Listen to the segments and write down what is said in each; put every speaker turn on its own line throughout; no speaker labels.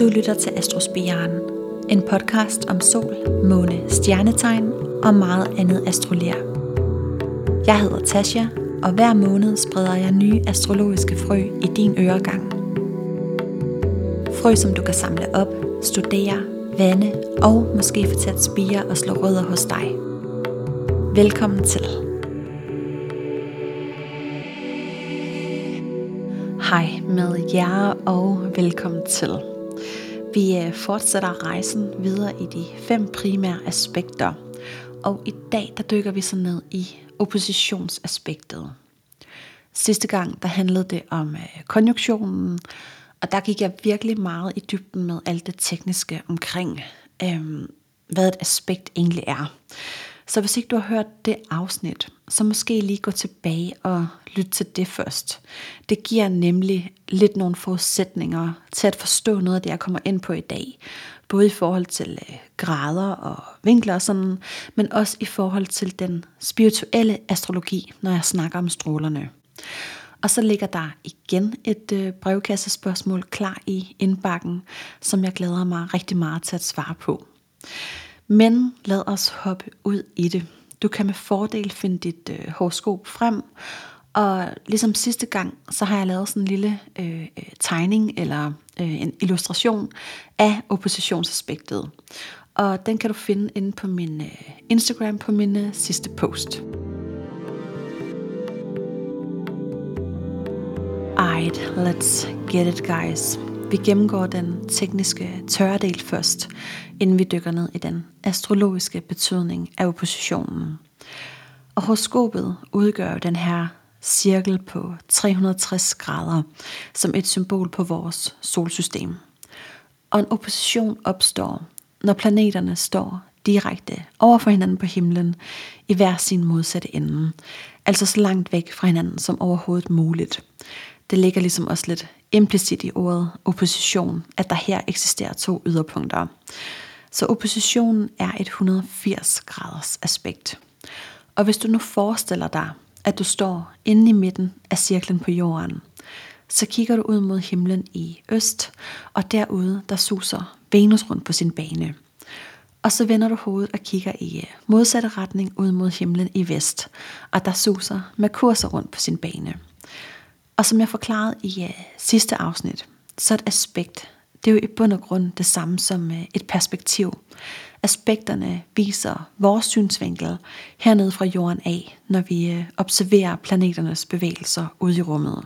Du lytter til Astrospiren, en podcast om sol, måne, stjernetegn og meget andet astrolær. Jeg hedder Tasha, og hver måned spreder jeg nye astrologiske frø i din øregang. Frø, som du kan samle op, studere, vande og måske få til at spire og slå rødder hos dig. Velkommen til. Hej med jer og velkommen til. Vi øh, fortsætter rejsen videre i de fem primære aspekter, og i dag der dykker vi så ned i oppositionsaspektet. Sidste gang der handlede det om øh, konjunktionen, og der gik jeg virkelig meget i dybden med alt det tekniske omkring, øhm, hvad et aspekt egentlig er. Så hvis ikke du har hørt det afsnit, så måske lige gå tilbage og lytte til det først. Det giver nemlig lidt nogle forudsætninger til at forstå noget af det, jeg kommer ind på i dag. Både i forhold til øh, grader og vinkler og sådan, men også i forhold til den spirituelle astrologi, når jeg snakker om strålerne. Og så ligger der igen et øh, brevkassespørgsmål klar i indbakken, som jeg glæder mig rigtig meget til at svare på. Men lad os hoppe ud i det. Du kan med fordel finde dit øh, horoskop frem, og ligesom sidste gang, så har jeg lavet sådan en lille øh, øh, tegning eller øh, en illustration af oppositionsaspektet. Og den kan du finde inde på min øh, Instagram på min øh, sidste post. Alright, let's get it guys. Vi gennemgår den tekniske tørredel først, inden vi dykker ned i den astrologiske betydning af oppositionen. Og horoskopet udgør den her cirkel på 360 grader som et symbol på vores solsystem. Og en opposition opstår, når planeterne står direkte over for hinanden på himlen i hver sin modsatte ende, altså så langt væk fra hinanden som overhovedet muligt. Det ligger ligesom også lidt implicit i ordet opposition, at der her eksisterer to yderpunkter. Så oppositionen er et 180 graders aspekt. Og hvis du nu forestiller dig, at du står inde i midten af cirklen på jorden, så kigger du ud mod himlen i øst, og derude der suser Venus rundt på sin bane. Og så vender du hovedet og kigger i modsatte retning ud mod himlen i vest, og der suser Merkur rundt på sin bane. Og som jeg forklarede i uh, sidste afsnit, så et aspekt, det er jo i bund og grund det samme som øh, et perspektiv. Aspekterne viser vores synsvinkel hernede fra jorden af, når vi øh, observerer planeternes bevægelser ude i rummet.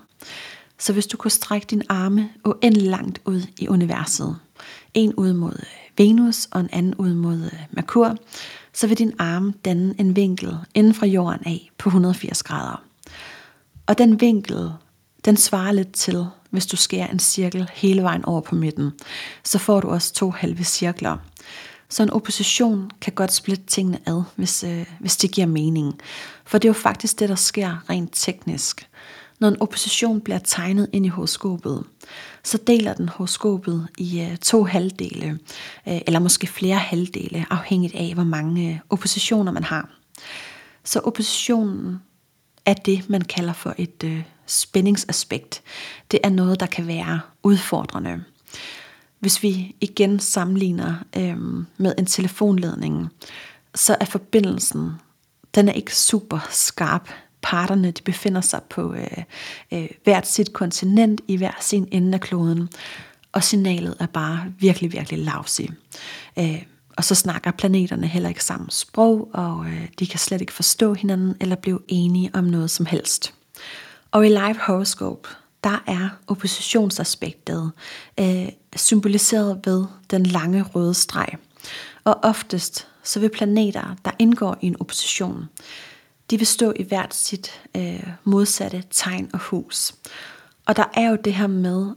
Så hvis du kunne strække din arme uendelig langt ud i universet, en ud mod Venus og en anden ud mod Merkur, så vil din arm danne en vinkel inden fra jorden af på 180 grader. Og den vinkel den svarer lidt til, hvis du skærer en cirkel hele vejen over på midten, så får du også to halve cirkler. Så en opposition kan godt splitte tingene ad, hvis, øh, hvis det giver mening. For det er jo faktisk det, der sker rent teknisk. Når en opposition bliver tegnet ind i horoskopet, så deler den horoskopet i øh, to halvdele, øh, eller måske flere halvdele, afhængigt af, hvor mange øh, oppositioner man har. Så oppositionen er det, man kalder for et øh, spændingsaspekt. Det er noget, der kan være udfordrende. Hvis vi igen sammenligner øhm, med en telefonledning, så er forbindelsen, den er ikke super skarp. Parterne de befinder sig på øh, øh, hvert sit kontinent i hver sin ende af kloden, og signalet er bare virkelig, virkelig lavsig. Øh, og så snakker planeterne heller ikke samme sprog, og øh, de kan slet ikke forstå hinanden eller blive enige om noget som helst. Og i live horoscope, der er oppositionsaspektet øh, symboliseret ved den lange røde streg. Og oftest så vil planeter, der indgår i en opposition, de vil stå i hvert sit øh, modsatte tegn og hus. Og der er jo det her med,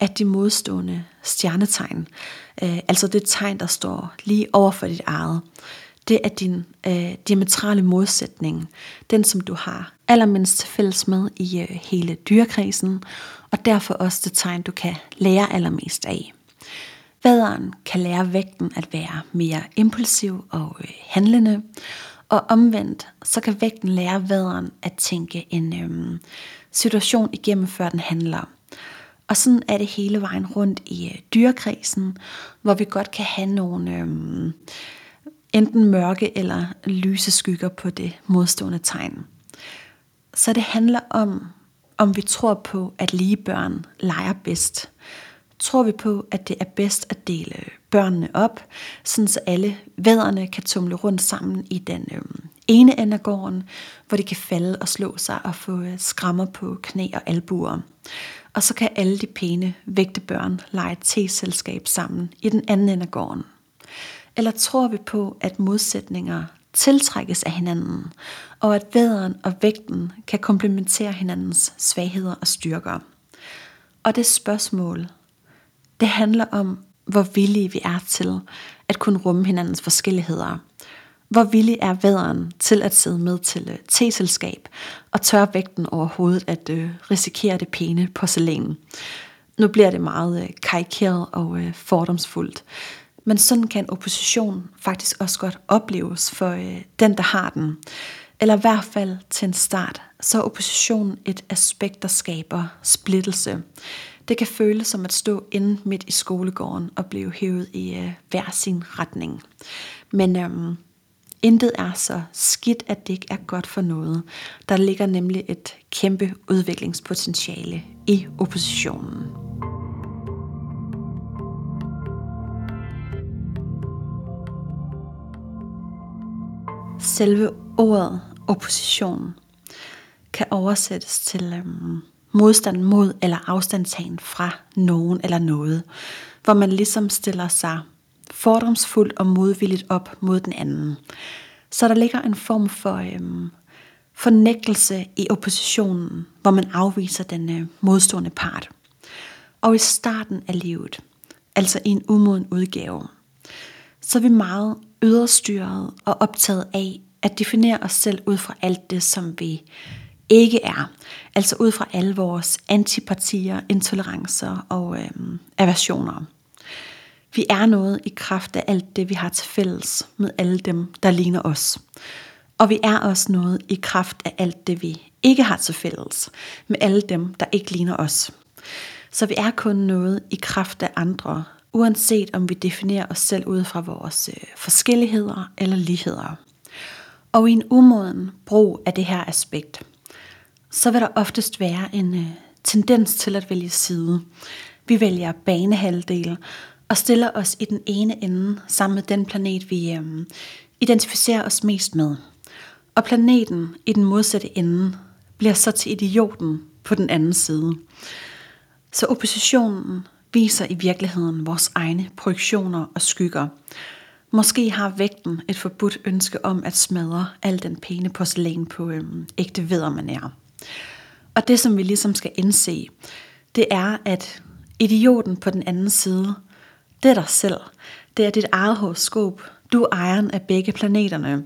at de modstående stjernetegn, øh, altså det tegn, der står lige over for dit eget, det er din øh, diametrale modsætning, den som du har allermindst til fælles med i øh, hele dyrekredsen, og derfor også det tegn, du kan lære allermest af. Vaderen kan lære vægten at være mere impulsiv og øh, handlende, og omvendt, så kan vægten lære vaderen at tænke en øh, situation igennem, før den handler. Og sådan er det hele vejen rundt i øh, hvor vi godt kan have nogle øh, enten mørke eller lyse skygger på det modstående tegn. Så det handler om, om vi tror på, at lige børn leger bedst. Tror vi på, at det er bedst at dele børnene op, sådan så alle vædderne kan tumle rundt sammen i den øh, ene ende af gården, hvor de kan falde og slå sig og få øh, skrammer på knæ og albuer. Og så kan alle de pæne, vægte børn lege te-selskab sammen i den anden ende af gården. Eller tror vi på, at modsætninger tiltrækkes af hinanden, og at væderen og vægten kan komplementere hinandens svagheder og styrker. Og det spørgsmål, det handler om, hvor villige vi er til at kunne rumme hinandens forskelligheder. Hvor villig er væderen til at sidde med til øh, teselskab og tør vægten over hovedet at øh, risikere det pæne porcelæn. Nu bliver det meget uh, karikeret og fordomsfuldt, men sådan kan opposition faktisk også godt opleves for øh, den, der har den. Eller i hvert fald til en start, så er opposition et aspekt, der skaber splittelse. Det kan føles som at stå inde midt i skolegården og blive hævet i øh, hver sin retning. Men øhm, intet er så skidt, at det ikke er godt for noget. Der ligger nemlig et kæmpe udviklingspotentiale i oppositionen. Selve ordet opposition kan oversættes til øhm, modstand mod eller afstandtagen fra nogen eller noget, hvor man ligesom stiller sig fordomsfuldt og modvilligt op mod den anden. Så der ligger en form for øhm, fornægtelse i oppositionen, hvor man afviser den øh, modstående part. Og i starten af livet, altså i en umoden udgave, så er vi meget yderstyret og optaget af at definere os selv ud fra alt det, som vi ikke er. Altså ud fra alle vores antipatier, intolerancer og øhm, aversioner. Vi er noget i kraft af alt det, vi har til fælles med alle dem, der ligner os. Og vi er også noget i kraft af alt det, vi ikke har til fælles med alle dem, der ikke ligner os. Så vi er kun noget i kraft af andre, uanset om vi definerer os selv ud fra vores øh, forskelligheder eller ligheder. Og i en umoden brug af det her aspekt, så vil der oftest være en øh, tendens til at vælge side. Vi vælger banehalvdel og stiller os i den ene ende sammen med den planet, vi øh, identificerer os mest med. Og planeten i den modsatte ende bliver så til idioten på den anden side. Så oppositionen viser i virkeligheden vores egne projektioner og skygger. Måske har vægten et forbudt ønske om at smadre al den pæne porcelæn på øhm, ægte er. Og det, som vi ligesom skal indse, det er, at idioten på den anden side det er dig selv. Det er dit eget horoskop. Du er ejeren af begge planeterne.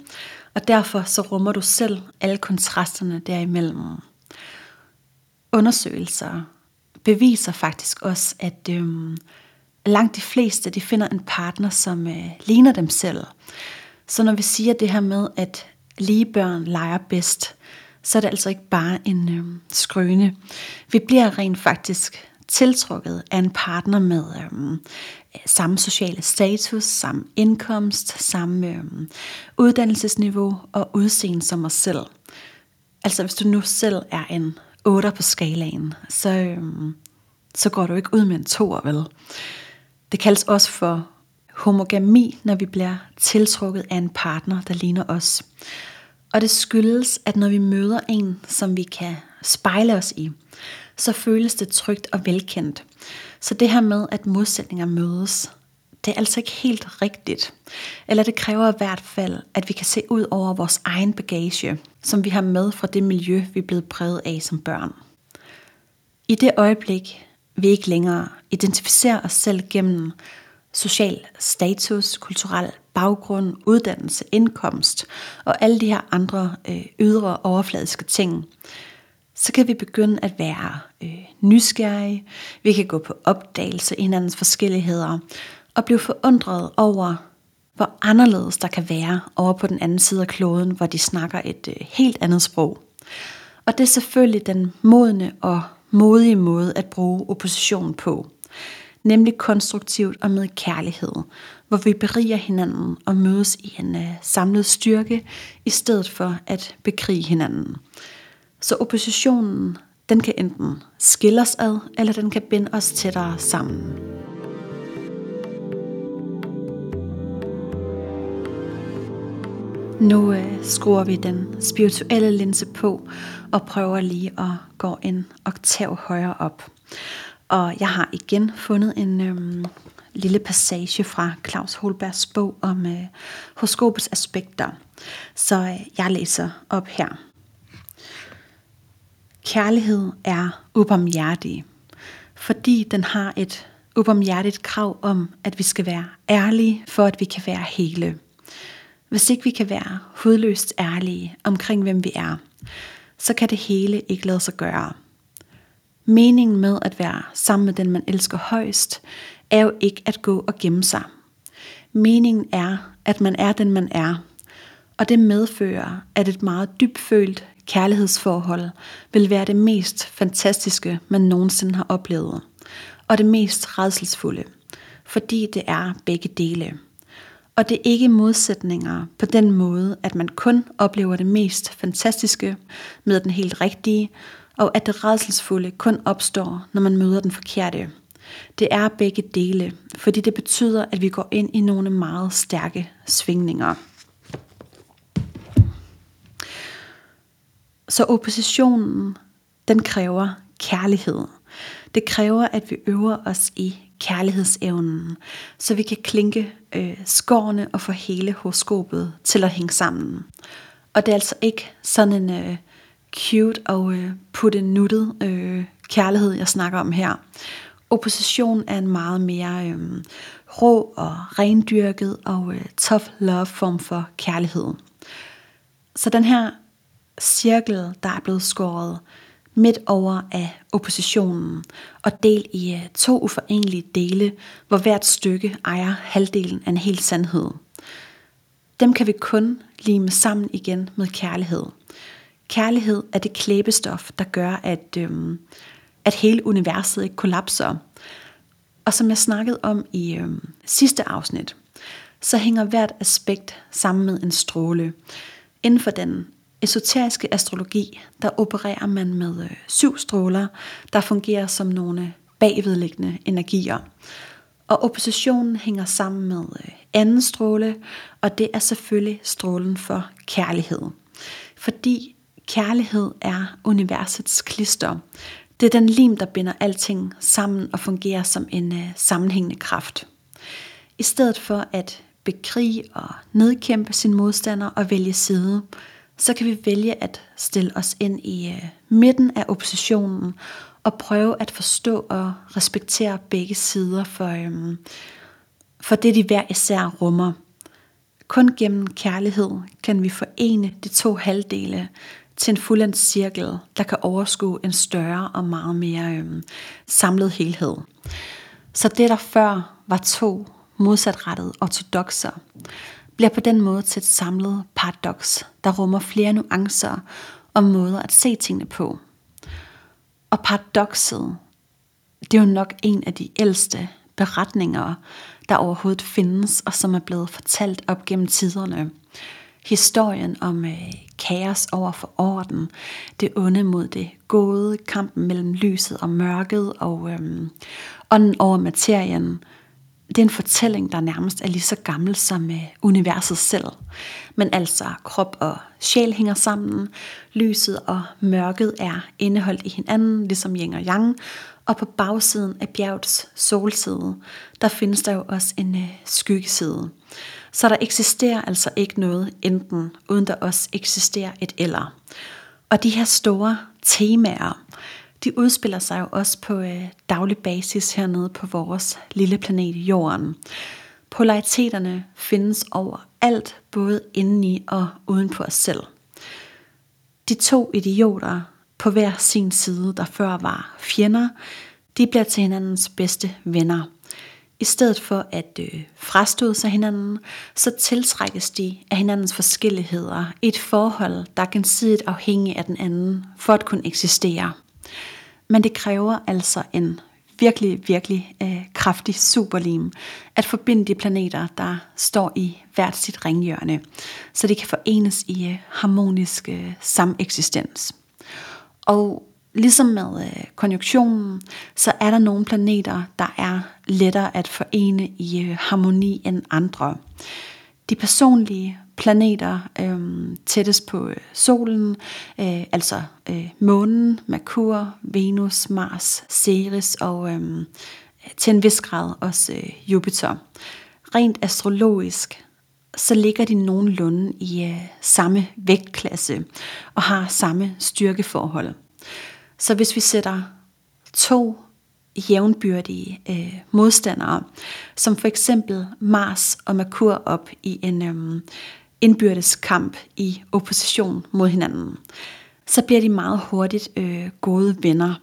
Og derfor så rummer du selv alle kontrasterne derimellem. Undersøgelser beviser faktisk også, at øhm, langt de fleste de finder en partner, som øh, ligner dem selv. Så når vi siger det her med, at lige børn leger bedst, så er det altså ikke bare en øh, skrøne. Vi bliver rent faktisk tiltrukket af en partner med øh, samme sociale status, samme indkomst, samme øh, uddannelsesniveau og udseende som os selv. Altså hvis du nu selv er en 8 på skalaen, så, øhm, så går du ikke ud med en toer, vel? Det kaldes også for homogami, når vi bliver tiltrukket af en partner, der ligner os. Og det skyldes, at når vi møder en, som vi kan spejle os i, så føles det trygt og velkendt. Så det her med, at modsætninger mødes, det er altså ikke helt rigtigt. Eller det kræver i hvert fald, at vi kan se ud over vores egen bagage, som vi har med fra det miljø, vi er blevet præget af som børn. I det øjeblik, vi ikke længere identificerer os selv gennem social status, kulturel baggrund, uddannelse, indkomst og alle de her andre øh, ydre overfladiske ting, så kan vi begynde at være øh, nysgerrige. Vi kan gå på opdagelse i hinandens forskelligheder og blive forundret over, hvor anderledes der kan være over på den anden side af kloden, hvor de snakker et øh, helt andet sprog. Og det er selvfølgelig den modne og modige måde at bruge opposition på. Nemlig konstruktivt og med kærlighed, hvor vi beriger hinanden og mødes i en øh, samlet styrke, i stedet for at bekrige hinanden. Så oppositionen, den kan enten skille os ad, eller den kan binde os tættere sammen. Nu øh, skruer vi den spirituelle linse på og prøver lige at gå en oktav højere op. Og jeg har igen fundet en øhm, lille passage fra Claus Holbergs bog om øh, horoskopets aspekter. Så øh, jeg læser op her. Kærlighed er ubarmhjertig, fordi den har et ubarmhjertigt krav om, at vi skal være ærlige, for at vi kan være hele. Hvis ikke vi kan være hudløst ærlige omkring, hvem vi er, så kan det hele ikke lade sig gøre. Meningen med at være sammen med den, man elsker højst, er jo ikke at gå og gemme sig. Meningen er, at man er den, man er, og det medfører, at et meget dybfølt kærlighedsforhold vil være det mest fantastiske, man nogensinde har oplevet, og det mest redselsfulde, fordi det er begge dele. Og det er ikke modsætninger på den måde, at man kun oplever det mest fantastiske med den helt rigtige, og at det redselsfulde kun opstår, når man møder den forkerte. Det er begge dele, fordi det betyder, at vi går ind i nogle meget stærke svingninger. Så oppositionen, den kræver kærlighed. Det kræver, at vi øver os i kærlighedsevnen, så vi kan klinke øh, skårene og få hele horoskopet til at hænge sammen. Og det er altså ikke sådan en øh, cute og øh, putte nuttet øh, kærlighed, jeg snakker om her. Opposition er en meget mere øh, rå og rendyrket og øh, tough love form for kærlighed. Så den her cirkel, der er blevet skåret midt over af oppositionen og del i øh, to uforenelige dele, hvor hvert stykke ejer halvdelen af en hel sandhed. Dem kan vi kun lime sammen igen med kærlighed. Kærlighed er det klæbestof, der gør, at, øhm, at hele universet ikke kollapser. Og som jeg snakkede om i øhm, sidste afsnit, så hænger hvert aspekt sammen med en stråle. Inden for den esoteriske astrologi, der opererer man med øh, syv stråler, der fungerer som nogle bagvedliggende energier. Og oppositionen hænger sammen med øh, anden stråle, og det er selvfølgelig strålen for kærlighed. Fordi kærlighed er universets klister. Det er den lim, der binder alting sammen og fungerer som en uh, sammenhængende kraft. I stedet for at bekrige og nedkæmpe sin modstander og vælge side, så kan vi vælge at stille os ind i øh, midten af oppositionen og prøve at forstå og respektere begge sider for, øhm, for det, de hver især rummer. Kun gennem kærlighed kan vi forene de to halvdele til en fuldendt cirkel, der kan overskue en større og meget mere øhm, samlet helhed. Så det, der før var to modsatrettede ortodoxer, bliver på den måde til et samlet paradoks, der rummer flere nuancer og måder at se tingene på. Og paradokset, det er jo nok en af de ældste beretninger, der overhovedet findes, og som er blevet fortalt op gennem tiderne. Historien om øh, kaos over for orden, det onde mod det gode, kampen mellem lyset og mørket, og øh, ånden over materien, det er en fortælling, der nærmest er lige så gammel som øh, universet selv. Men altså krop og sjæl hænger sammen, lyset og mørket er indeholdt i hinanden, ligesom yin og yang, og på bagsiden af bjergets solside, der findes der jo også en øh, skyggeside. Så der eksisterer altså ikke noget enten, uden der også eksisterer et eller. Og de her store temaer, de udspiller sig jo også på øh, daglig basis hernede på vores lille planet Jorden. Polariteterne findes overalt, både indeni og uden på os selv. De to idioter på hver sin side, der før var fjender, de bliver til hinandens bedste venner. I stedet for at øh, frastøde sig hinanden, så tiltrækkes de af hinandens forskelligheder i et forhold, der er gensidigt afhængig af den anden for at kunne eksistere. Men det kræver altså en virkelig, virkelig øh, kraftig superlim at forbinde de planeter, der står i hvert sit ringhjørne, så de kan forenes i øh, harmonisk øh, sameksistens. Og ligesom med øh, konjunktionen, så er der nogle planeter, der er lettere at forene i øh, harmoni end andre. De personlige planeter øh, tættest på øh, solen, øh, altså øh, månen, Merkur, Venus, Mars, Ceres og øh, til en vis grad også øh, Jupiter. Rent astrologisk så ligger de nogenlunde i øh, samme vægtklasse og har samme styrkeforhold. Så hvis vi sætter to jævnbyrdige øh, modstandere, som for eksempel Mars og Merkur op i en øh, indbyrdes kamp i opposition mod hinanden, så bliver de meget hurtigt øh, gode venner.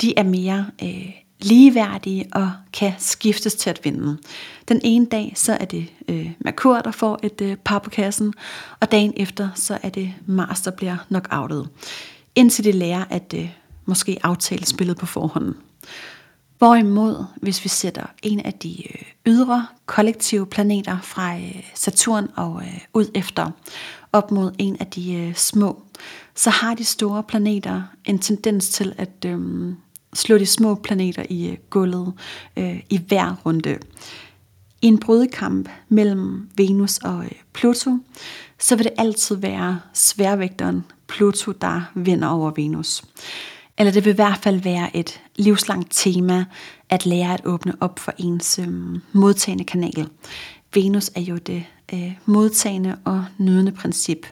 De er mere øh, ligeværdige og kan skiftes til at vinde. Den ene dag, så er det øh, Merkur, der får et øh, par på kassen, og dagen efter, så er det Mars, der bliver knockoutet. Indtil de lærer at øh, måske aftale spillet på forhånd. Hvorimod, hvis vi sætter en af de øh, ydre kollektive planeter fra øh, Saturn og øh, ud efter, op mod en af de små, så har de store planeter en tendens til at øh, slå de små planeter i gulvet øh, i hver runde. I en brydekamp mellem Venus og Pluto, så vil det altid være sværvægteren Pluto, der vinder over Venus. Eller det vil i hvert fald være et livslangt tema at lære at åbne op for ens øh, modtagende kanal. Venus er jo det øh, modtagende og nydende princip.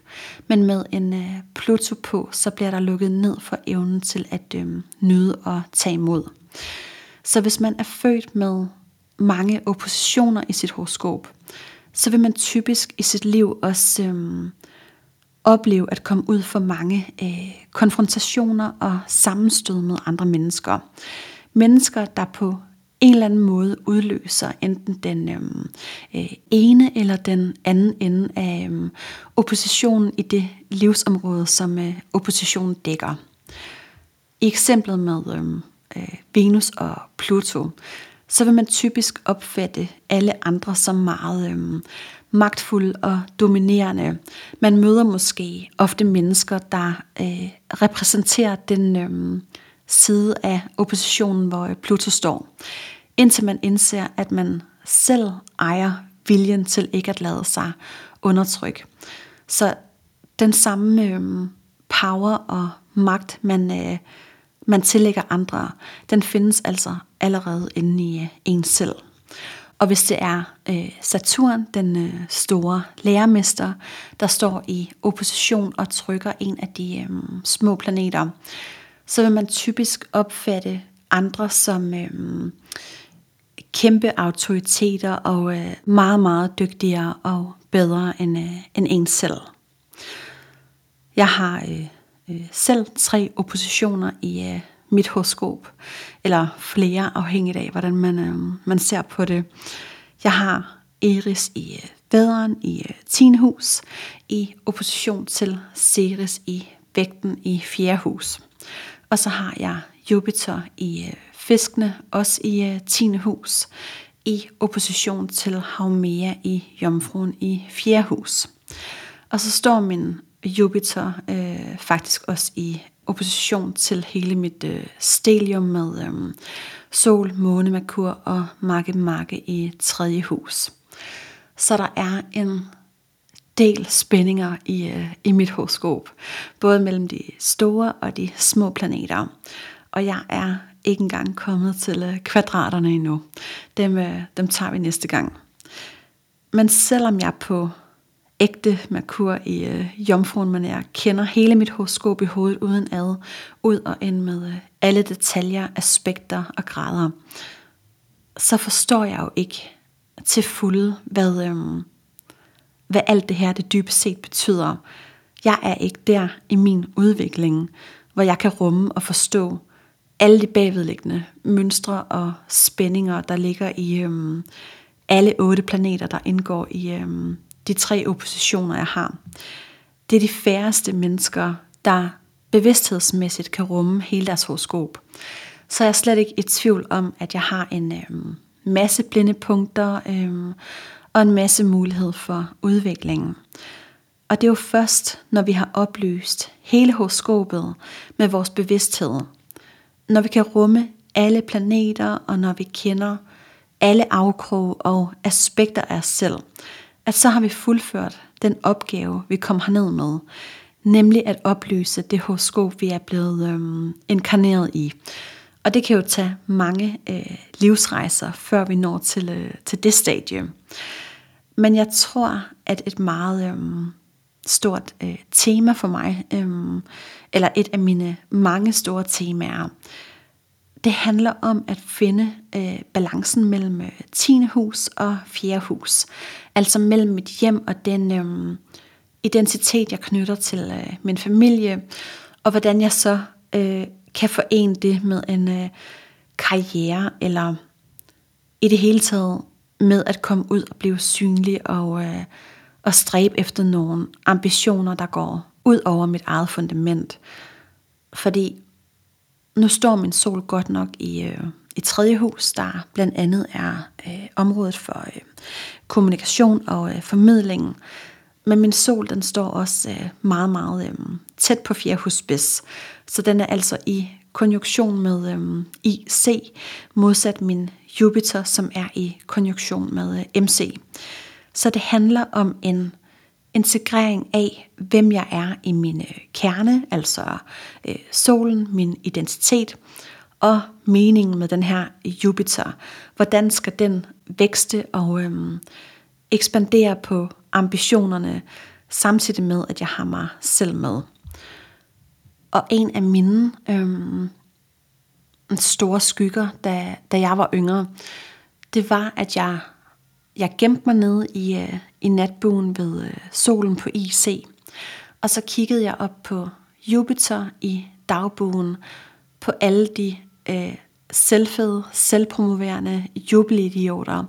Men med en øh, Pluto på, så bliver der lukket ned for evnen til at øh, nyde og tage imod. Så hvis man er født med mange oppositioner i sit horoskop, så vil man typisk i sit liv også øh, opleve at komme ud for mange øh, konfrontationer og sammenstød med andre mennesker. Mennesker, der på en eller anden måde udløser enten den øhm, øh, ene eller den anden ende af øh, oppositionen i det livsområde, som øh, oppositionen dækker. I eksemplet med øhm, øh, Venus og Pluto, så vil man typisk opfatte alle andre som meget øh, magtfuld og dominerende. Man møder måske ofte mennesker, der øh, repræsenterer den øh, side af oppositionen, hvor øh, Pluto står. Indtil man indser, at man selv ejer viljen til ikke at lade sig undertrykke. Så den samme øh, power og magt, man, øh, man tillægger andre, den findes altså allerede inde i øh, en selv. Og hvis det er øh, Saturn, den øh, store lærermester, der står i opposition og trykker en af de øh, små planeter, så vil man typisk opfatte andre som øh, kæmpe autoriteter og øh, meget, meget dygtigere og bedre end, øh, end en selv. Jeg har øh, øh, selv tre oppositioner i øh, mit horoskop, eller flere afhængigt af, hvordan man, øh, man ser på det. Jeg har Eris i øh, væderen i øh, 10. hus, i opposition til Ceres i vægten i 4. hus. Og så har jeg Jupiter i øh, fiskene, også i øh, 10. hus, i opposition til Haumea i Jomfruen i 4. hus. Og så står min Jupiter øh, faktisk også i opposition til hele mit øh, stelium med øh, sol, måne, merkur og marke, marke i tredje hus. Så der er en del spændinger i, øh, i mit horoskop, både mellem de store og de små planeter. Og jeg er ikke engang kommet til øh, kvadraterne endnu. Dem, øh, dem tager vi næste gang. Men selvom jeg på ægte Merkur i øh, jomfruen, man er, kender hele mit horoskop i hovedet uden ad, ud og ind med øh, alle detaljer, aspekter og grader, så forstår jeg jo ikke til fulde, hvad, øh, hvad alt det her det dybest set betyder. Jeg er ikke der i min udvikling, hvor jeg kan rumme og forstå alle de bagvedliggende mønstre og spændinger, der ligger i øh, alle otte planeter, der indgår i øh, de tre oppositioner, jeg har. Det er de færreste mennesker, der bevidsthedsmæssigt kan rumme hele deres horoskop, så er jeg slet ikke i tvivl om, at jeg har en øhm, masse blinde punkter øhm, og en masse mulighed for udviklingen. Og det er jo først, når vi har oplyst hele horoskopet med vores bevidsthed, når vi kan rumme alle planeter, og når vi kender alle afkrog og aspekter af os selv, at så har vi fuldført den opgave, vi kom herned med, nemlig at opløse det horoskop, vi er blevet øhm, inkarneret i. Og det kan jo tage mange øh, livsrejser, før vi når til, øh, til det stadie. Men jeg tror, at et meget øhm, stort øh, tema for mig, øhm, eller et af mine mange store temaer, det handler om at finde øh, balancen mellem øh, 10. hus og 4. hus. Altså mellem mit hjem og den øh, identitet, jeg knytter til øh, min familie, og hvordan jeg så øh, kan forene det med en øh, karriere, eller i det hele taget med at komme ud og blive synlig og, øh, og stræbe efter nogle ambitioner, der går ud over mit eget fundament. Fordi nu står min sol godt nok i, øh, i tredje hus, der blandt andet er øh, området for øh, kommunikation og øh, formidlingen. Men min sol, den står også øh, meget, meget øh, tæt på fjerde husspids. Så den er altså i konjunktion med øh, IC, modsat min Jupiter, som er i konjunktion med øh, MC. Så det handler om en integrering af, hvem jeg er i min øh, kerne, altså øh, solen, min identitet, og meningen med den her Jupiter. Hvordan skal den vækste og øh, ekspandere på ambitionerne, samtidig med, at jeg har mig selv med. Og en af mine øh, store skygger, da, da jeg var yngre, det var, at jeg jeg gemte mig nede i, øh, i natbuen ved øh, solen på IC, og så kiggede jeg op på Jupiter i dagbuen, på alle de øh, selvfede, selvpromoverende jubelidioter,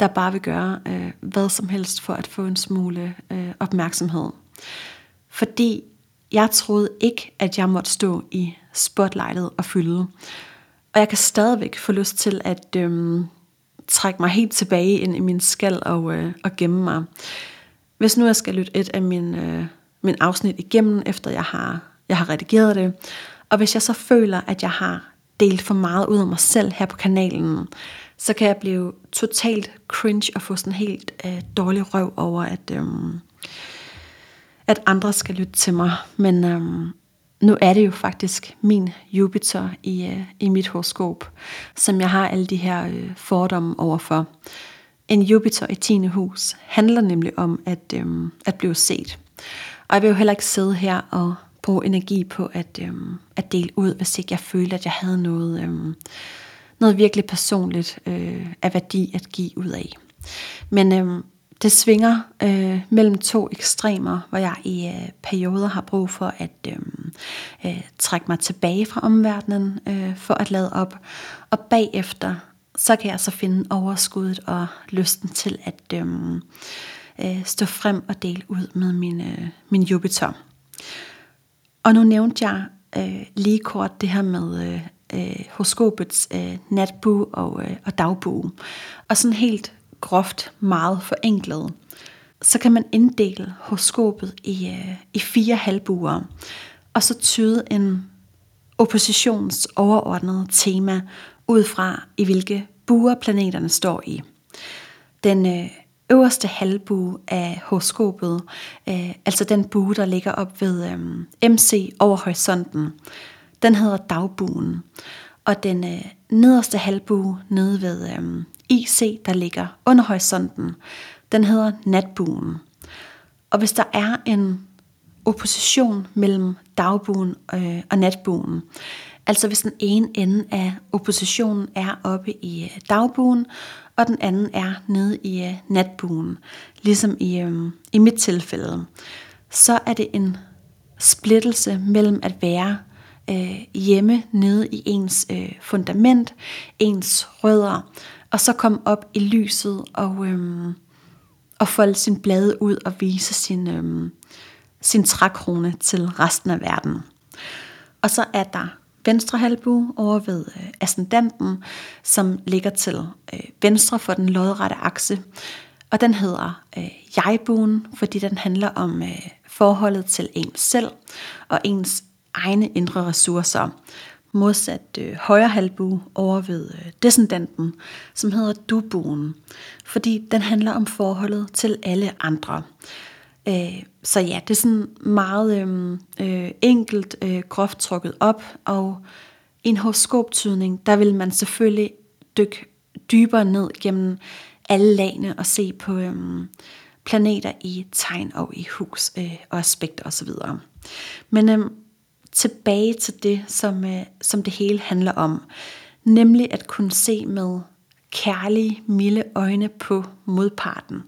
der bare vil gøre øh, hvad som helst for at få en smule øh, opmærksomhed. Fordi jeg troede ikke, at jeg måtte stå i spotlightet og fylde. Og jeg kan stadigvæk få lyst til at øh, trække mig helt tilbage ind i min skal og, øh, og gemme mig. Hvis nu jeg skal lytte et af min, øh, min afsnit igennem, efter jeg har, jeg har redigeret det, og hvis jeg så føler, at jeg har delt for meget ud af mig selv her på kanalen, så kan jeg blive totalt cringe og få sådan helt øh, dårlig røv over, at, øh, at andre skal lytte til mig. Men øh, nu er det jo faktisk min Jupiter i, øh, i mit horoskop, som jeg har alle de her øh, fordomme overfor. En Jupiter i 10. hus handler nemlig om at, øhm, at blive set. Og jeg vil jo heller ikke sidde her og bruge energi på at, øhm, at dele ud, hvis ikke jeg følte, at jeg havde noget, øhm, noget virkelig personligt øh, af værdi at give ud af. Men øhm, det svinger øh, mellem to ekstremer, hvor jeg i øh, perioder har brug for at øh, øh, trække mig tilbage fra omverdenen øh, for at lade op. Og bagefter, så kan jeg så finde overskuddet og lysten til at øh, øh, stå frem og dele ud med min, øh, min Jupiter. Og nu nævnte jeg øh, lige kort det her med øh, øh, horoskopets øh, natbue og, øh, og dagbue. Og sådan helt groft meget forenklet, så kan man inddele horoskopet i, øh, i fire halvbuer, og så tyde en oppositions overordnede tema ud fra, i hvilke buer planeterne står i. Den øh, øverste halvbue af horoskopet, øh, altså den bue, der ligger op ved øh, MC over horisonten, den hedder dagbuen. Og den øh, nederste halvbue nede ved øh, IC, der ligger under horisonten, den hedder natbuen. Og hvis der er en opposition mellem dagbuen øh, og natbuen, altså hvis den ene ende af oppositionen er oppe i øh, dagbuen, og den anden er nede i øh, natbuen, ligesom i, øh, i mit tilfælde, så er det en splittelse mellem at være øh, hjemme nede i ens øh, fundament, ens rødder, og så komme op i lyset og, øhm, og folde sin blade ud og vise sin, øhm, sin trækrone til resten af verden. Og så er der venstre halvbue over ved øh, ascendanten, som ligger til øh, venstre for den lodrette akse. Og den hedder øh, jegbuen, fordi den handler om øh, forholdet til ens selv og ens egne indre ressourcer. Modsat øh, højre halvbue over ved øh, descendanten, som hedder dubuen, fordi den handler om forholdet til alle andre. Øh, så ja, det er sådan meget øh, øh, enkelt, øh, groft trukket op, og i en horoskoptydning, der vil man selvfølgelig dykke dybere ned gennem alle lagene og se på øh, planeter i tegn og i hus øh, og aspekter osv. Men øh, tilbage til det, som, øh, som det hele handler om, nemlig at kunne se med kærlige, milde øjne på modparten.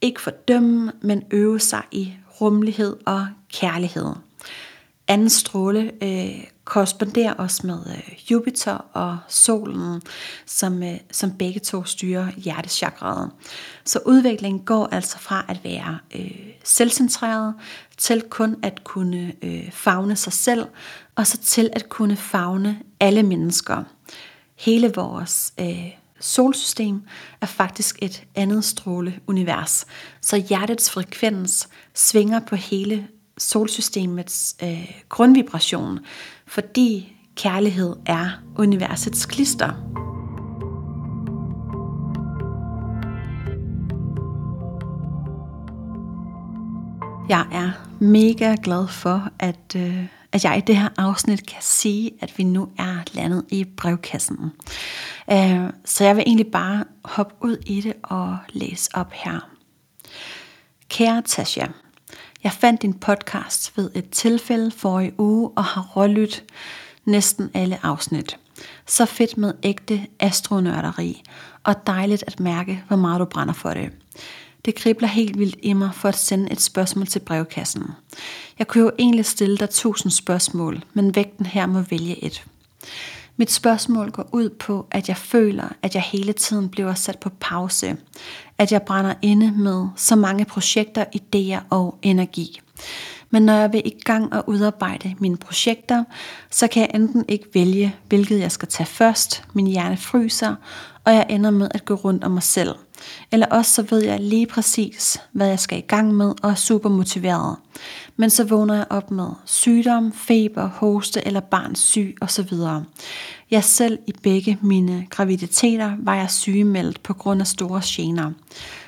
Ikke fordømme, men øve sig i rummelighed og kærlighed. Anden stråle øh, korresponderer også med øh, Jupiter og solen, som, øh, som begge to styrer hjertechakraet. Så udviklingen går altså fra at være øh, selvcentreret til kun at kunne øh, fagne sig selv, og så til at kunne fagne alle mennesker. Hele vores øh, solsystem er faktisk et andet stråleunivers, så hjertets frekvens svinger på hele solsystemets øh, grundvibration, fordi kærlighed er universets klister. Jeg er mega glad for, at, øh, at jeg i det her afsnit kan sige, at vi nu er landet i brevkassen. Øh, så jeg vil egentlig bare hoppe ud i det og læse op her. Kære Tasha, jeg fandt din podcast ved et tilfælde for i uge og har rålyttet næsten alle afsnit. Så fedt med ægte astronørderi, og dejligt at mærke, hvor meget du brænder for det. Det kribler helt vildt i mig for at sende et spørgsmål til brevkassen. Jeg kunne jo egentlig stille dig tusind spørgsmål, men vægten her må vælge et. Mit spørgsmål går ud på, at jeg føler, at jeg hele tiden bliver sat på pause. At jeg brænder inde med så mange projekter, idéer og energi. Men når jeg vil i gang og udarbejde mine projekter, så kan jeg enten ikke vælge, hvilket jeg skal tage først, min hjerne fryser, og jeg ender med at gå rundt om mig selv. Eller også så ved jeg lige præcis, hvad jeg skal i gang med, og er super motiveret. Men så vågner jeg op med sygdom, feber, hoste eller barns syg osv. Jeg selv i begge mine graviditeter var jeg sygemeldt på grund af store gener.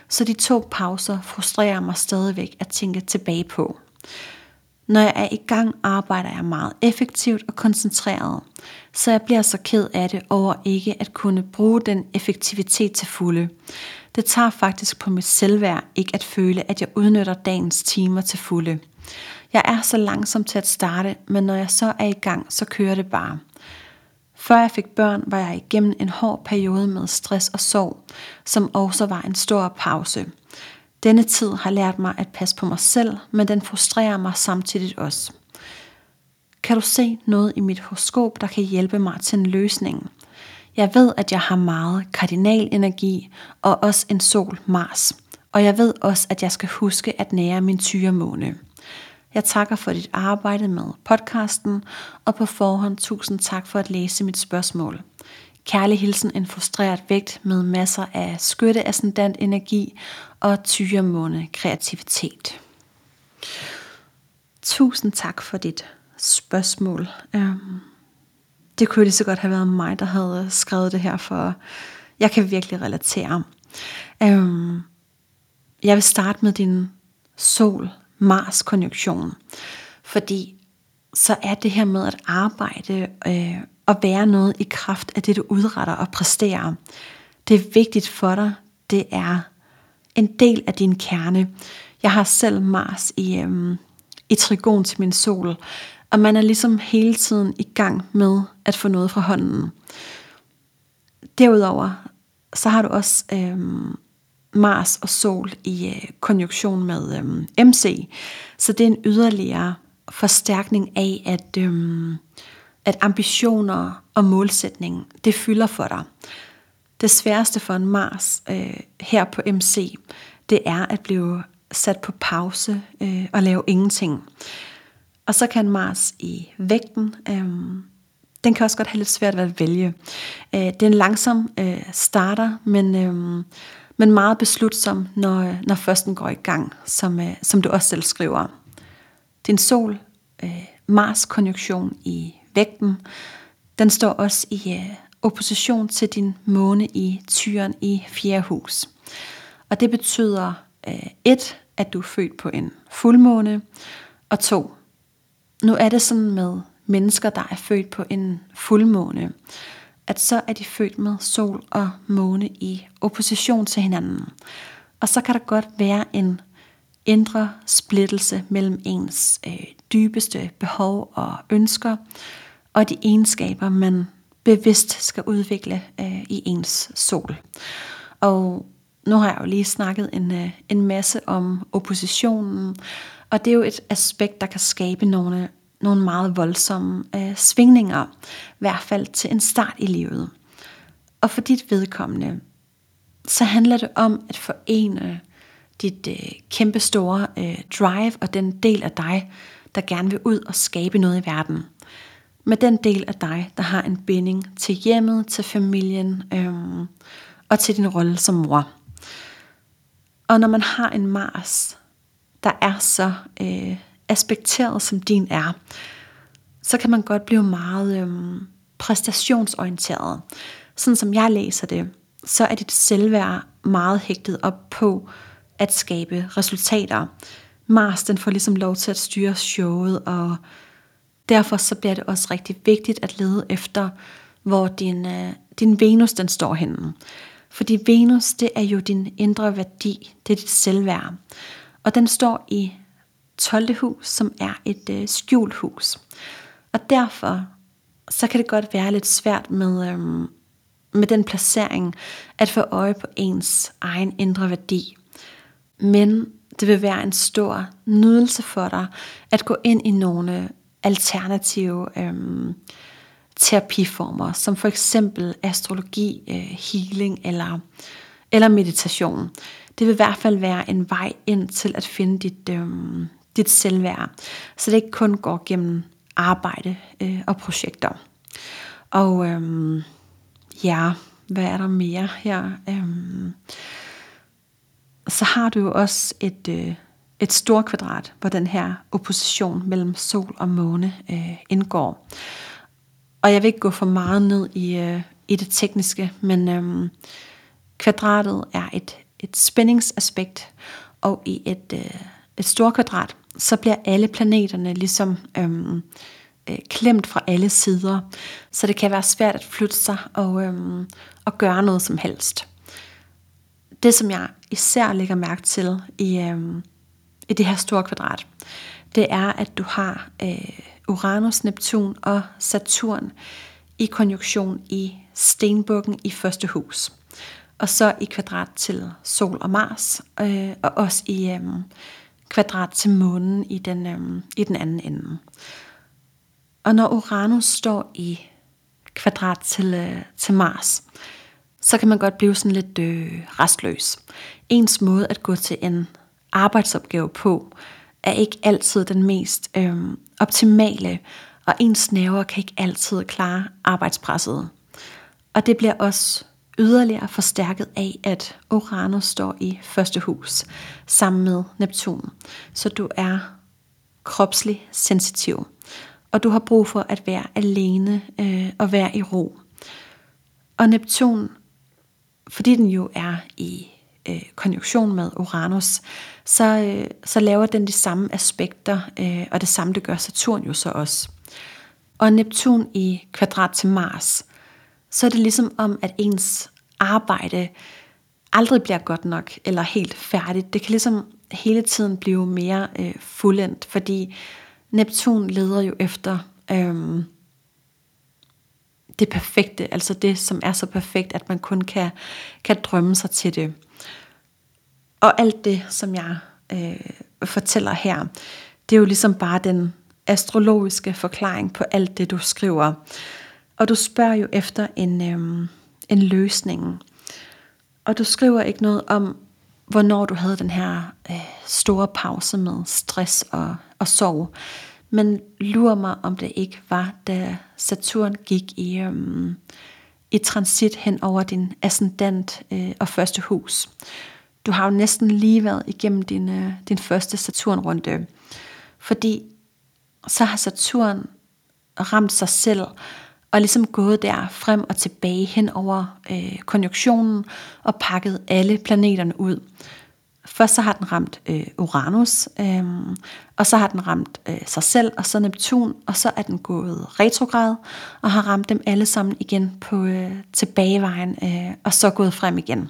Så de to pauser frustrerer mig stadigvæk at tænke tilbage på. Når jeg er i gang, arbejder jeg meget effektivt og koncentreret, så jeg bliver så ked af det over ikke at kunne bruge den effektivitet til fulde. Det tager faktisk på mit selvværd ikke at føle, at jeg udnytter dagens timer til fulde. Jeg er så langsom til at starte, men når jeg så er i gang, så kører det bare. Før jeg fik børn, var jeg igennem en hård periode med stress og sorg, som også var en stor pause. Denne tid har lært mig at passe på mig selv, men den frustrerer mig samtidig også. Kan du se noget i mit horoskop, der kan hjælpe mig til en løsning? Jeg ved, at jeg har meget kardinal energi og også en sol Mars. Og jeg ved også, at jeg skal huske at nære min tyremåne. Jeg takker for dit arbejde med podcasten, og på forhånd tusind tak for at læse mit spørgsmål. Kærlig hilsen en frustreret vægt med masser af skytte ascendant energi og tyremåne kreativitet. Tusind tak for dit spørgsmål. Um, det kunne lige så godt have været mig, der havde skrevet det her, for jeg kan virkelig relatere. Øhm, jeg vil starte med din Sol-Mars-konjunktion, fordi så er det her med at arbejde øh, og være noget i kraft af det, du udretter og præsterer. Det er vigtigt for dig. Det er en del af din kerne. Jeg har selv Mars i, øhm, i trigon til min sol, og man er ligesom hele tiden i gang med at få noget fra hånden. Derudover, så har du også øh, Mars og Sol i øh, konjunktion med øh, MC, så det er en yderligere forstærkning af, at, øh, at ambitioner og målsætning, det fylder for dig. Det sværeste for en Mars øh, her på MC, det er at blive sat på pause øh, og lave ingenting. Og så kan Mars i vægten, øhm, den kan også godt have lidt svært ved at vælge. Øh, det er en langsom øh, starter, men, øh, men meget beslutsom, når, når først den går i gang, som, øh, som du også selv skriver. Din sol-Mars-konjunktion øh, i vægten, den står også i øh, opposition til din måne i tyren i fjerde hus. Og det betyder øh, et, at du er født på en fuldmåne, og to, nu er det sådan med mennesker, der er født på en fuldmåne, at så er de født med sol og måne i opposition til hinanden. Og så kan der godt være en indre splittelse mellem ens øh, dybeste behov og ønsker, og de egenskaber, man bevidst skal udvikle øh, i ens sol. Og nu har jeg jo lige snakket en, øh, en masse om oppositionen, og det er jo et aspekt, der kan skabe nogle, nogle meget voldsomme øh, svingninger, i hvert fald til en start i livet. Og for dit vedkommende, så handler det om at forene dit øh, kæmpe store øh, drive og den del af dig, der gerne vil ud og skabe noget i verden. Med den del af dig, der har en binding til hjemmet, til familien øh, og til din rolle som mor. Og når man har en Mars, der er så øh, aspekteret som din er, så kan man godt blive meget øh, præstationsorienteret. Sådan som jeg læser det, så er dit selvværd meget hægtet op på at skabe resultater. Mars den får ligesom lov til at styre showet, og derfor så bliver det også rigtig vigtigt at lede efter, hvor din, øh, din Venus den står henne. Fordi Venus, det er jo din indre værdi, det er dit selvværd. Og den står i 12. hus, som er et øh, skjult hus. Og derfor, så kan det godt være lidt svært med, øhm, med den placering, at få øje på ens egen indre værdi. Men det vil være en stor nydelse for dig, at gå ind i nogle alternative øhm, terapiformer, som for eksempel astrologi, øh, healing eller, eller meditation. Det vil i hvert fald være en vej ind til at finde dit, øh, dit selvværd, så det ikke kun går gennem arbejde øh, og projekter. Og øh, ja, hvad er der mere her? Øh, så har du jo også et, øh, et stort kvadrat, hvor den her opposition mellem sol og måne øh, indgår. Og jeg vil ikke gå for meget ned i, øh, i det tekniske, men øh, kvadratet er et, et spændingsaspekt, og i et, øh, et stort kvadrat, så bliver alle planeterne ligesom øhm, øh, klemt fra alle sider, så det kan være svært at flytte sig og, øhm, og gøre noget som helst. Det, som jeg især lægger mærke til i, øhm, i det her store kvadrat, det er, at du har øh, Uranus, Neptun og Saturn i konjunktion i stenbukken i første hus. Og så i kvadrat til Sol og Mars, øh, og også i øh, kvadrat til månen i den, øh, i den anden ende. Og når Uranus står i kvadrat til, øh, til Mars, så kan man godt blive sådan lidt øh, restløs. Ens måde at gå til en arbejdsopgave på, er ikke altid den mest øh, optimale, og ens nerver kan ikke altid klare arbejdspresset. Og det bliver også yderligere forstærket af, at Uranus står i første hus sammen med Neptun. Så du er kropslig sensitiv, og du har brug for at være alene øh, og være i ro. Og Neptun, fordi den jo er i øh, konjunktion med Uranus, så, øh, så laver den de samme aspekter, øh, og det samme det gør Saturn jo så også. Og Neptun i kvadrat til Mars, så er det ligesom om, at ens arbejde aldrig bliver godt nok, eller helt færdigt. Det kan ligesom hele tiden blive mere øh, fuldendt, fordi Neptun leder jo efter øh, det perfekte, altså det, som er så perfekt, at man kun kan, kan drømme sig til det. Og alt det, som jeg øh, fortæller her, det er jo ligesom bare den astrologiske forklaring på alt det, du skriver. Og du spørger jo efter en, øhm, en løsning. Og du skriver ikke noget om, hvornår du havde den her øh, store pause med stress og, og sorg. Men lurer mig, om det ikke var, da Saturn gik i, øhm, i transit hen over din ascendant øh, og første hus. Du har jo næsten lige været igennem din, øh, din første Saturn-runde, fordi så har Saturn ramt sig selv og ligesom gået der frem og tilbage hen over øh, konjunktionen og pakket alle planeterne ud. Først så har den ramt øh, Uranus, øh, og så har den ramt øh, sig selv, og så Neptun, og så er den gået retrograd, og har ramt dem alle sammen igen på øh, tilbagevejen, øh, og så gået frem igen.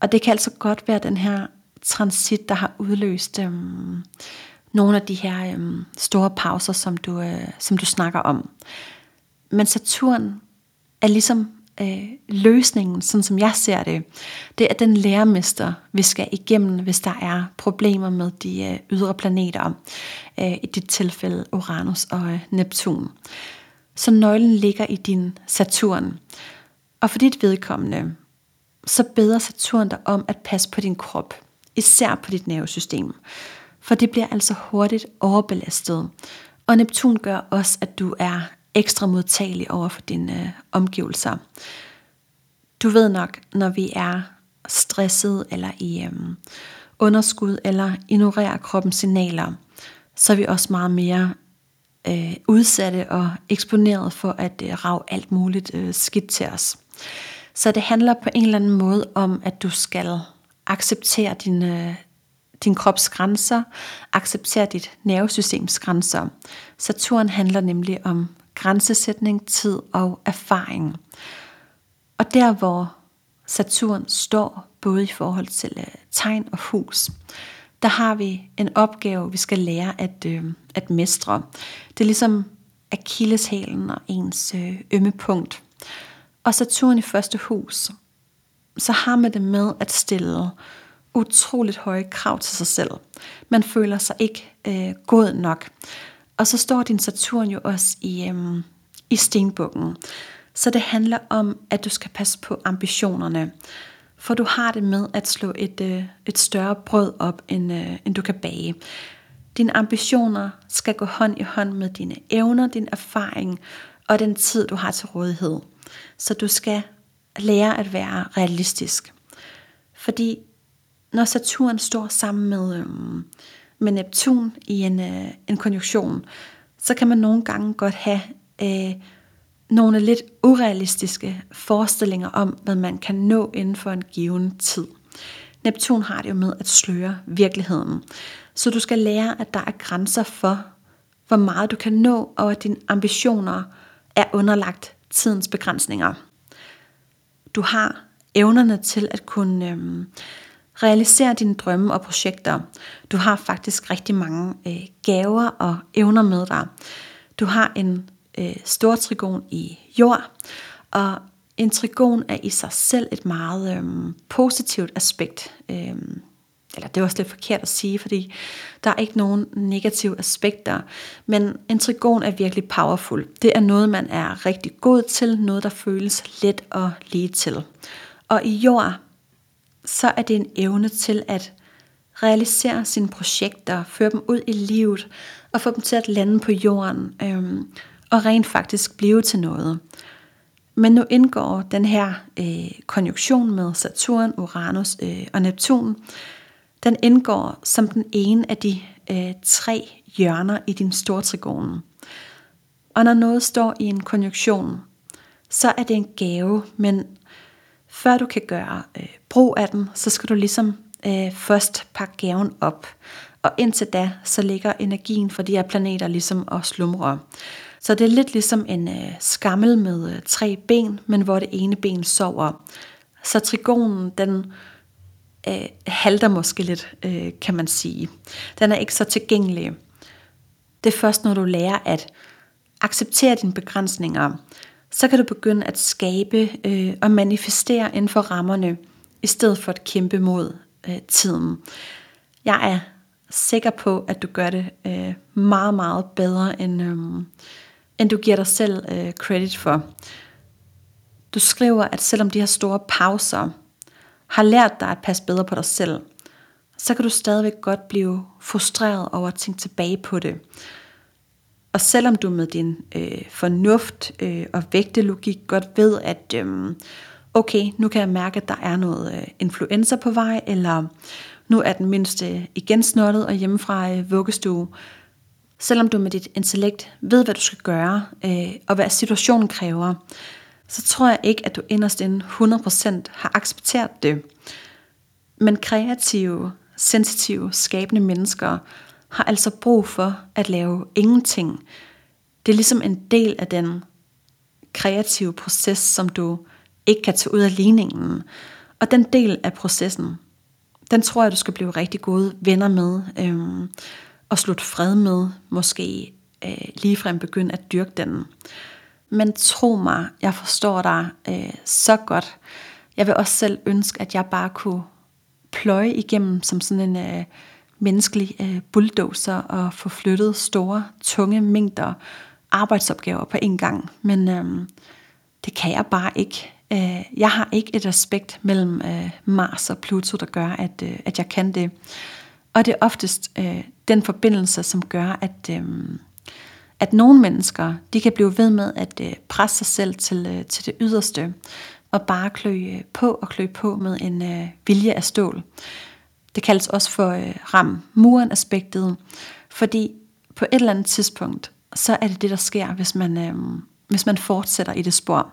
Og det kan altså godt være den her transit, der har udløst øh, nogle af de her øh, store pauser, som du, øh, som du snakker om. Men Saturn er ligesom øh, løsningen, sådan som jeg ser det, det er den lærermester, vi skal igennem, hvis der er problemer med de øh, ydre planeter, øh, i dit tilfælde Uranus og øh, Neptun. Så nøglen ligger i din Saturn. Og for dit vedkommende, så beder Saturn dig om at passe på din krop, især på dit nervesystem. For det bliver altså hurtigt overbelastet. Og Neptun gør også, at du er ekstra modtagelig over for dine øh, omgivelser. Du ved nok, når vi er stresset eller i øh, underskud eller ignorerer kroppens signaler, så er vi også meget mere øh, udsatte og eksponeret for at øh, rave alt muligt øh, skidt til os. Så det handler på en eller anden måde om, at du skal acceptere din, øh, din krops grænser, acceptere dit nervesystems grænser. Saturn handler nemlig om grænsesætning, tid og erfaring. Og der hvor Saturn står, både i forhold til øh, tegn og hus, der har vi en opgave, vi skal lære at, øh, at mestre. Det er ligesom akilleshælen og ens øh, ømme punkt. Og Saturn i første hus, så har man det med at stille utroligt høje krav til sig selv. Man føler sig ikke øh, god nok. Og så står din Saturn jo også i, øhm, i stenbukken. Så det handler om, at du skal passe på ambitionerne. For du har det med at slå et, øh, et større brød op, end, øh, end du kan bage. Dine ambitioner skal gå hånd i hånd med dine evner, din erfaring og den tid, du har til rådighed. Så du skal lære at være realistisk. Fordi når Saturn står sammen med, øhm, med Neptun i en, øh, en konjunktion, så kan man nogle gange godt have øh, nogle lidt urealistiske forestillinger om, hvad man kan nå inden for en given tid. Neptun har det jo med at sløre virkeligheden. Så du skal lære, at der er grænser for, hvor meget du kan nå, og at dine ambitioner er underlagt tidens begrænsninger. Du har evnerne til at kunne øhm, Realiser dine drømme og projekter. Du har faktisk rigtig mange øh, gaver og evner med dig. Du har en øh, stor trigon i jord, og en trigon er i sig selv et meget øh, positivt aspekt. Øh, eller det er også lidt forkert at sige, fordi der er ikke nogen negative aspekter, men en trigon er virkelig powerful. Det er noget, man er rigtig god til, noget, der føles let og lige til. Og i jord, så er det en evne til at realisere sine projekter, føre dem ud i livet og få dem til at lande på jorden øhm, og rent faktisk blive til noget. Men nu indgår den her øh, konjunktion med Saturn, Uranus øh, og Neptun. Den indgår som den ene af de øh, tre hjørner i din stortrigon. Og når noget står i en konjunktion, så er det en gave, men før du kan gøre øh, brug af den, så skal du ligesom øh, først pakke gaven op. Og indtil da, så ligger energien for de her planeter ligesom og slumrer. Så det er lidt ligesom en øh, skammel med øh, tre ben, men hvor det ene ben sover. Så trigonen, den øh, halter måske lidt, øh, kan man sige. Den er ikke så tilgængelig. Det er først, når du lærer at acceptere dine begrænsninger, så kan du begynde at skabe øh, og manifestere inden for rammerne, i stedet for at kæmpe mod øh, tiden. Jeg er sikker på, at du gør det øh, meget, meget bedre, end, øh, end du giver dig selv øh, credit for. Du skriver, at selvom de her store pauser har lært dig at passe bedre på dig selv, så kan du stadigvæk godt blive frustreret over at tænke tilbage på det. Og selvom du med din øh, fornuft øh, og vægtelogik godt ved, at øh, okay, nu kan jeg mærke, at der er noget øh, influenza på vej, eller nu er den mindste igen snottet og hjemmefra øh, vuggestue, selvom du med dit intellekt ved, hvad du skal gøre, øh, og hvad situationen kræver, så tror jeg ikke, at du inderst inden 100% har accepteret det. Men kreative, sensitive, skabende mennesker har altså brug for at lave ingenting. Det er ligesom en del af den kreative proces, som du ikke kan tage ud af ligningen. Og den del af processen, den tror jeg, du skal blive rigtig gode venner med, øhm, og slutte fred med, måske øh, ligefrem begynde at dyrke den. Men tro mig, jeg forstår dig øh, så godt. Jeg vil også selv ønske, at jeg bare kunne pløje igennem som sådan en øh, menneskelig øh, bulldozer og få flyttet store, tunge mængder arbejdsopgaver på en gang. Men øh, det kan jeg bare ikke. Øh, jeg har ikke et aspekt mellem øh, Mars og Pluto, der gør, at, øh, at jeg kan det. Og det er oftest øh, den forbindelse, som gør, at, øh, at nogle mennesker, de kan blive ved med at øh, presse sig selv til, øh, til det yderste, og bare klø øh, på og klø på med en øh, vilje af stål. Det kaldes også for øh, ram-muren-aspektet, fordi på et eller andet tidspunkt, så er det det, der sker, hvis man, øh, hvis man fortsætter i det spor.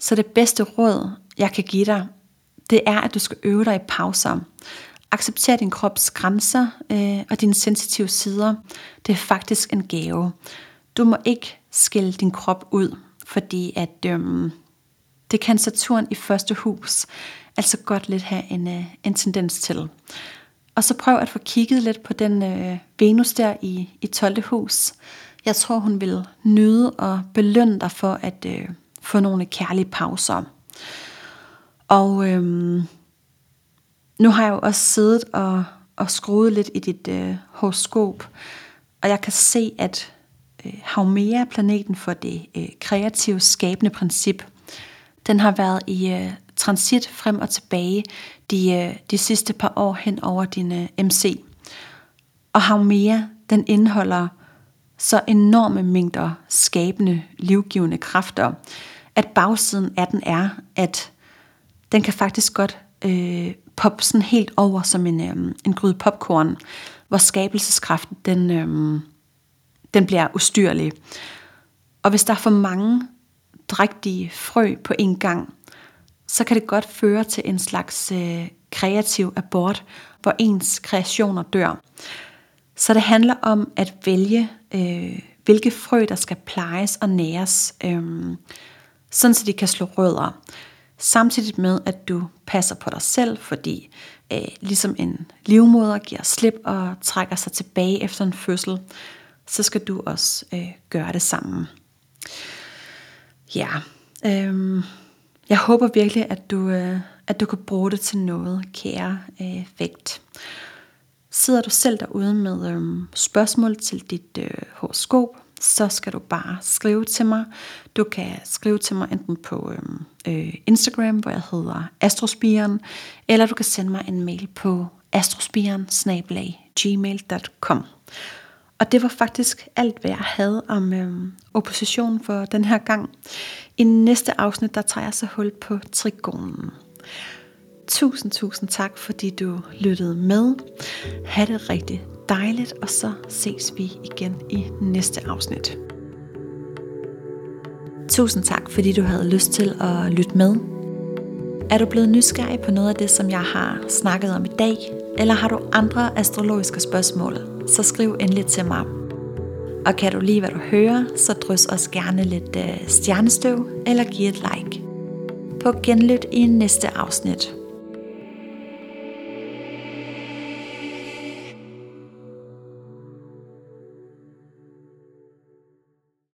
Så det bedste råd, jeg kan give dig, det er, at du skal øve dig i pauser. Accepter din krops grænser øh, og dine sensitive sider. Det er faktisk en gave. Du må ikke skille din krop ud, fordi at øh, det kan Saturn i første hus altså godt lidt have en, øh, en tendens til. Og så prøv at få kigget lidt på den øh, Venus der i, i 12. hus. Jeg tror, hun vil nyde og belønne dig for at øh, få nogle kærlige pauser. Og øh, nu har jeg jo også siddet og, og skruet lidt i dit øh, horoskop, og jeg kan se, at øh, Haumea-planeten for det øh, kreative, skabende princip, den har været i øh, transit frem og tilbage de, øh, de sidste par år hen over din øh, MC. Og Haumea, den indeholder så enorme mængder skabende, livgivende kræfter, at bagsiden af den er, at den kan faktisk godt øh, poppe sådan helt over som en, øh, en gryde popcorn, hvor skabelseskraften den, øh, den bliver ustyrlig. Og hvis der er for mange drægtige frø på en gang, så kan det godt føre til en slags øh, kreativ abort, hvor ens kreationer dør. Så det handler om at vælge, øh, hvilke frø, der skal plejes og næres, øh, sådan så de kan slå rødder. Samtidig med, at du passer på dig selv, fordi øh, ligesom en livmoder giver slip og trækker sig tilbage efter en fødsel, så skal du også øh, gøre det samme. Ja, øhm, jeg håber virkelig, at du, øh, at du kan bruge det til noget, kære øh, vægt. Sidder du selv derude med øh, spørgsmål til dit øh, horoskop, så skal du bare skrive til mig. Du kan skrive til mig enten på øhm, øh, Instagram, hvor jeg hedder Astrospiren, eller du kan sende mig en mail på astrospiren gmail.com. Og det var faktisk alt, hvad jeg havde om øh, opposition for den her gang. I næste afsnit, der tager jeg så hul på trigonen. Tusind, tusind tak, fordi du lyttede med. Ha' det rigtig dejligt, og så ses vi igen i næste afsnit. Tusind tak, fordi du havde lyst til at lytte med. Er du blevet nysgerrig på noget af det, som jeg har snakket om i dag, eller har du andre astrologiske spørgsmål, så skriv endelig til mig. Og kan du lide, hvad du hører, så drys os gerne lidt øh, stjernestøv eller giv et like. På genlyt i næste afsnit.